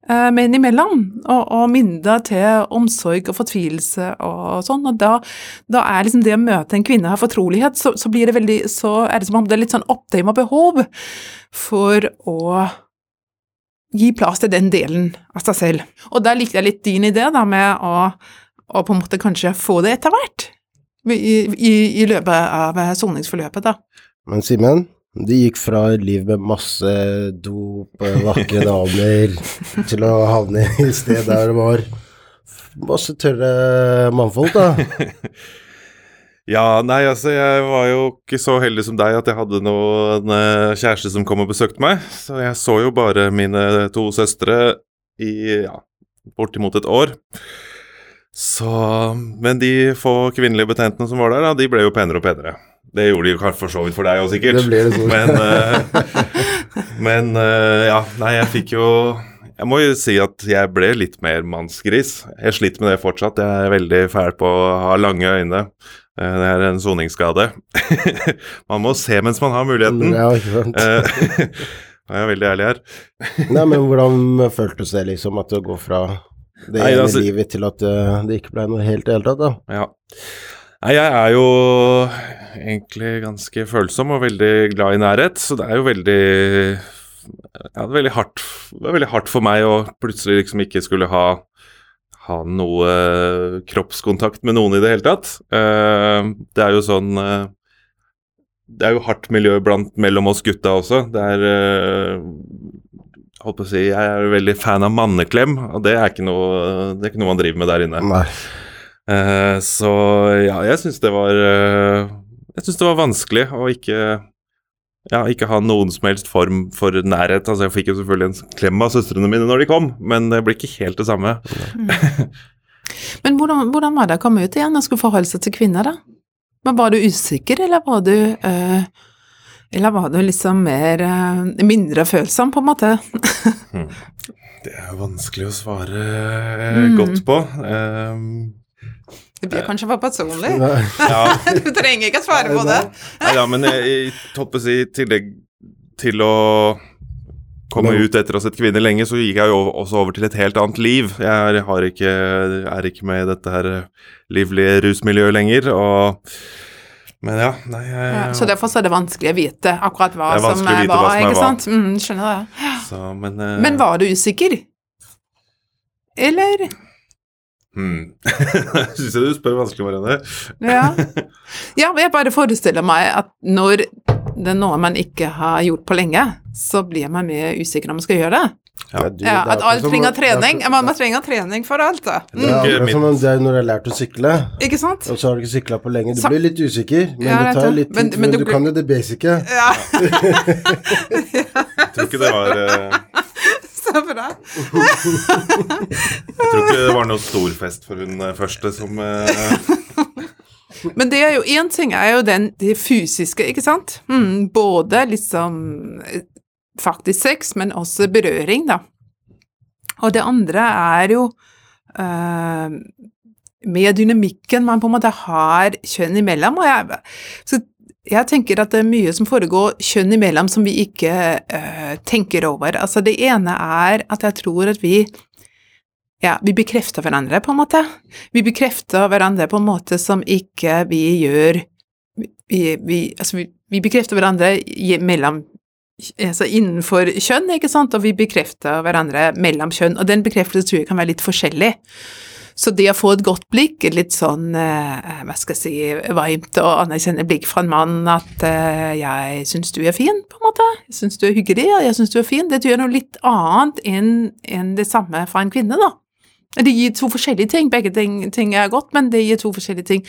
Eh, Men imellom, og, og mindre til omsorg og fortvilelse og sånn, og da, da er liksom det å møte en kvinne av fortrolighet, så, så blir det veldig, så er det som om det er litt sånn og behov for å gi plass til den delen av seg selv. Og da likte jeg litt din idé da med å, å på en måte kanskje få det etter hvert, i, i, i løpet av soningsforløpet, da. Men Simen, du gikk fra et liv med masse dop, vakre damer, til å havne i et sted der det var masse tørre mannfolk, da. Ja, nei, altså jeg var jo ikke så heldig som deg at jeg hadde noen eh, kjæreste som kom og besøkte meg, så jeg så jo bare mine to søstre i ja, bortimot et år. Så Men de få kvinnelige betjentene som var der, da, de ble jo penere og penere. Det gjorde de jo for så vidt for deg òg, sikkert. Det ble det så. Men, uh, men uh, ja, nei, jeg fikk jo Jeg må jo si at jeg ble litt mer mannsgris. Jeg sliter med det fortsatt. Jeg er veldig fæl på å ha lange øyne. Eh, Det er en soningsskade. man må se mens man har muligheten. Ja, ikke sant. Jeg er veldig ærlig her. Nei, men hvordan føltes det liksom at det går fra det ene altså- livet til at det ikke ble noe helt i det hele tatt, da? Ja. Nei, jeg er jo egentlig ganske følsom og veldig glad i nærhet, så det er jo veldig ja, det er veldig hardt, det er veldig hardt for meg å plutselig liksom ikke skulle ha ha noe kroppskontakt med noen i det hele tatt. Eh, det er jo sånn eh, Det er jo hardt miljø blant mellom oss gutta også. Det er eh, holdt på å si, Jeg er veldig fan av manneklem, og det er ikke noe, det er ikke noe man driver med der inne. Eh, så ja, jeg syns det var eh, Jeg syns det var vanskelig å ikke ja, ikke ha noen som helst form for nærhet. Altså, jeg fikk jo selvfølgelig en klem av søstrene mine når de kom, men det ble ikke helt det samme. Men hvordan, hvordan var det å komme ut igjen og skulle forholde seg til kvinner, da? Men var du usikker, eller var du øh, Eller var du liksom mer øh, mindre følsom, på en måte? Hmm. Det er vanskelig å svare eh, Mm. godt på. Um, Det blir kanskje for personlig. Ja. du trenger ikke svare på det. Nei da, men jeg, jeg på å si, i tillegg til å komme ut etter å ha sett kvinner lenge, så gikk jeg jo også over til et helt annet liv. Jeg har ikke, er ikke med i dette her livlige rusmiljøet lenger, og Men ja, nei jeg, Ja, så derfor er det vanskelig å vite akkurat hva er som å eh, var, hva som er ikke sant? Mm, skjønner det. så, men, uh, Men var du usikker? Eller? Hmm. Syns jeg du spør vanskelig, Marianne. Ja. ja, men jeg bare forestiller meg at når det er noe man ikke har gjort på lenge, så blir man mer usikker om man skal gjøre det. Ja, du, Ja, at alt trenger er trening. Man, man trenger trening for alt, da. Det er jo som om det er når du har lært å sykle, Ikke sant? og så har du ikke sykla på lenge. Du blir litt usikker, men Ja, det tar litt du. tid. Men- Men, men du, du blir- kan jo det basice. Ja. Jeg tror ikke det var eh, Så bra. Jeg tror ikke det var noe stor fest for hun eh, første som eh, Men det er jo én ting er jo den det fysiske, ikke sant? Mm, både liksom eh, faktisk sex, men også berøring, da. Og det andre er jo øh, med dynamikken man på en måte har kjønn imellom. Og jeg, så jeg tenker at det er mye som foregår kjønn imellom som vi ikke eh, tenker over. Altså det ene er at jeg tror at vi ja, vi bekrefter hverandre, på en måte. Vi bekrefter hverandre på en måte som ikke vi gjør Vi, vi, altså vi, vi bekrefter hverandre mellom altså innenfor kjønn, ikke sant, og vi bekrefter hverandre mellom kjønn, og den bekreftelsen tror jeg kan være litt forskjellig. Så det å få et godt blikk, et litt sånn, eh, hva skal jeg si, varmt og anerkjennende blikk fra en mann at eh, jeg syns du er fin, på en måte, jeg syns du er hyggelig, og jeg syns du er fin, det gjør noe litt annet enn det samme fra en kvinne, da. Det gir to forskjellige ting, begge ting, ting er godt, men det gir to forskjellige ting.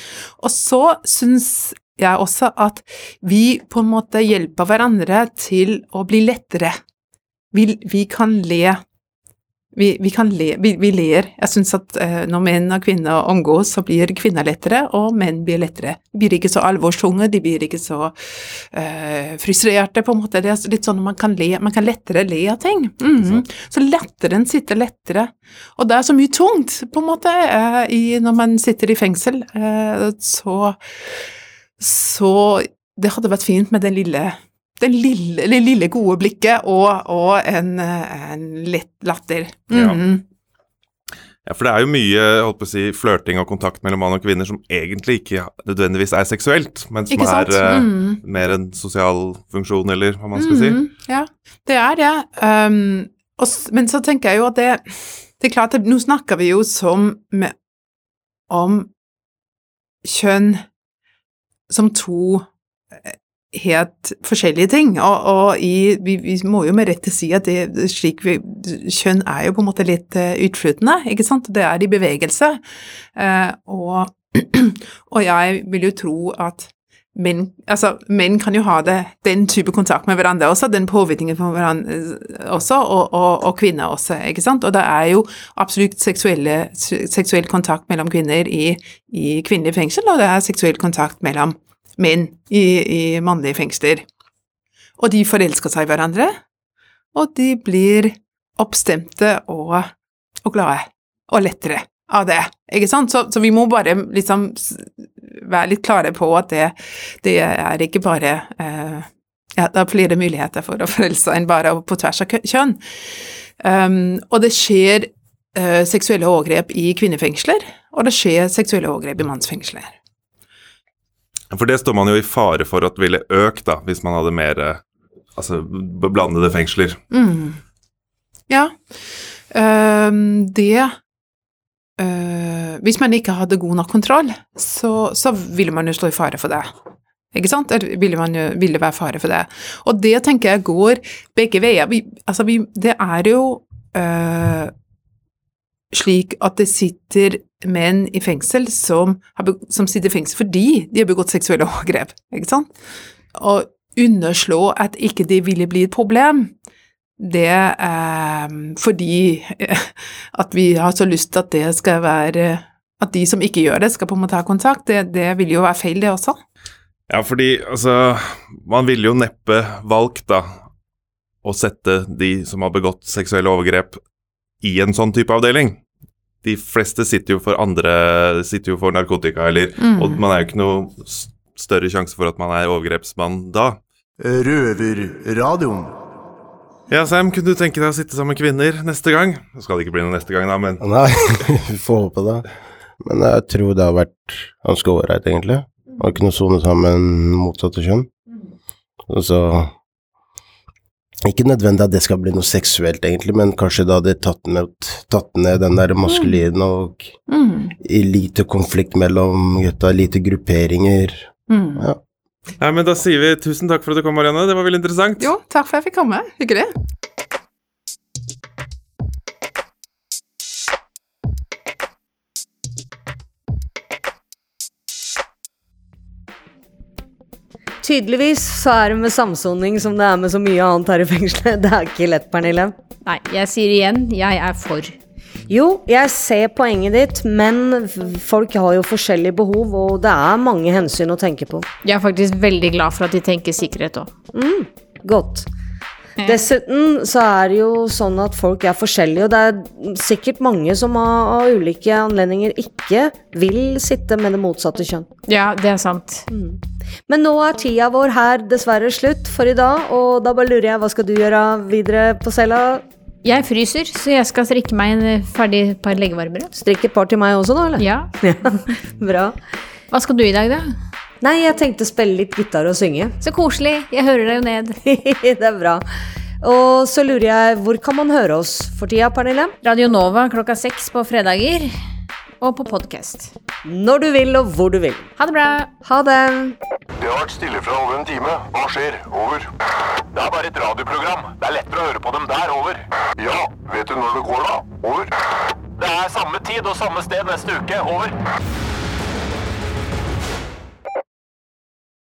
Og så syns jeg også at vi på en måte hjelper hverandre til å bli lettere. Vi, vi kan le. Vi, vi kan le, vi, vi ler. Jeg syns at eh, når menn og kvinner omgås, så blir kvinner lettere, og menn blir lettere. De blir ikke så alvorstunge, de blir ikke så eh, frustrerte, på en måte. Det er litt sånn at man kan le, man kan lettere le av ting. Mhm. Så letteren sitter lettere. Og det er så mye tungt, på en måte, eh, i, når man sitter i fengsel. Eh, så Så det hadde vært fint med den lille det lille, lille gode blikket og, og en, en lett latter. Ja. Mhm. Ja, for det er jo mye holdt på å si, flørting og kontakt mellom mann og kvinner som egentlig ikke nødvendigvis er seksuelt, men som er Mm. mer en sosial funksjon, eller hva man skal si. Mhm, Ja, det er det. Um, og, men så tenker jeg jo at det, det er klart at nå snakker vi jo som med, om kjønn som to eh, helt forskjellige ting, og, og i, vi, vi må jo med rette si at det, slik vi, kjønn er jo på en måte litt eh, utflytende, ikke sant? Det er i bevegelse, Eh, og, og jeg vil jo tro at menn, altså, menn kan jo ha det, den type kontakt med hverandre også, den påvirkningen på hverandre eh, også, og, og, kvinner også, ikke sant? Og det er jo absolutt seksuell kontakt mellom kvinner i, i kvinnelig fengsel, og det er seksuell kontakt mellom menn i, i mannlige fengsler. Og de forelsker seg i hverandre, og de blir oppstemte og, og glade, og lettere av det, ikke sant? Så, så vi må bare liksom være litt klare på at det, det er ikke bare eh, ja, det er flere muligheter for å forelske seg enn bare på tvers av kjønn. Um, og det skjer eh, seksuelle overgrep i kvinnefengsler, og det skjer seksuelle overgrep i mannsfengsler. For det står man jo i fare for at ville økt, da, hvis man hadde mer eh, altså, blandede fengsler. Mm. Ja. Uh, det uh, Hvis man ikke hadde god nok kontroll, så, så ville man jo stå i fare for det. Ikke sant? Eller ville man jo ville være fare for det. Og det tenker jeg går begge veier. Vi, altså vi, det er jo uh, slik at det sitter menn i fengsel som, har, som sitter i fengsel fordi de har begått seksuelle overgrep, ikke sant? Å underslå at ikke de ville bli et problem, det er fordi eh, at vi har så lyst til at det skal være At de som ikke gjør det, skal på en måte ha kontakt, det, det vil jo være feil, det også. Ja, fordi altså Man ville jo neppe valgt, da, å sette de som har begått seksuelle overgrep, i en sånn type avdeling. De fleste sitter jo for andre Sitter jo for narkotika, eller Mm. Og man er jo ikke noe større sjanse for at man er overgrepsmann da. Røverradioen. Ja, Sam, kunne du tenke deg å sitte sammen med kvinner neste gang? Det skal det ikke bli noe neste gang, da, men Nei, vi får håpe det. Men jeg tror det har vært ganske ålreit, egentlig. Å kunne sone sammen motsatte kjønn. Og så Ikke nødvendig at det skal bli noe seksuelt, egentlig, men kanskje da hadde tatt ned, tatt ned den der maskuline og Mm. i lite konflikt mellom gutta, lite grupperinger. Mm. Ja. Nei, men da sier vi tusen takk for at du kom, Marianne. Det var veldig interessant. Jo, takk for at jeg fikk komme. Hyggelig. Tydeligvis så er det med samsoning som det er med så mye annet her i fengselet. Det er ikke lett, Pernille. Nei, jeg sier igjen, jeg er for. Jo, jeg ser poenget ditt, men folk har jo forskjellige behov, og det er mange hensyn å tenke på. Jeg er faktisk veldig glad for at de tenker sikkerhet òg. Mm, godt. Dessuten så er det jo sånn at folk er forskjellige, og det er sikkert mange som av, ulike anledninger ikke vil sitte med det motsatte kjønn. Ja, det er sant. Men nå er tida vår her dessverre slutt for i dag, og da bare lurer jeg, hva skal du gjøre videre på cella? Jeg fryser, så jeg skal strikke meg en eh, ferdig par leggevarmere. Strikke et par til meg også, da, eller? Ja. Bra. Hva skal du i dag, da? Nei, jeg tenkte spille litt gitar og synge. Så koselig. Jeg hører deg jo ned. det er bra. Og så lurer jeg, hvor kan man høre oss for tida, Pernille? Radio Nova klokka seks på fredager. Og på podkast. Når du vil, og hvor du vil. Ha det bra. Ha det. Det har vært stille fra over en time. Hva skjer? Over. Det er bare et radioprogram. Det er lettere å høre på dem der. Over. Ja, vet du når det går, da? Over. Det er samme tid og samme sted neste uke. Over.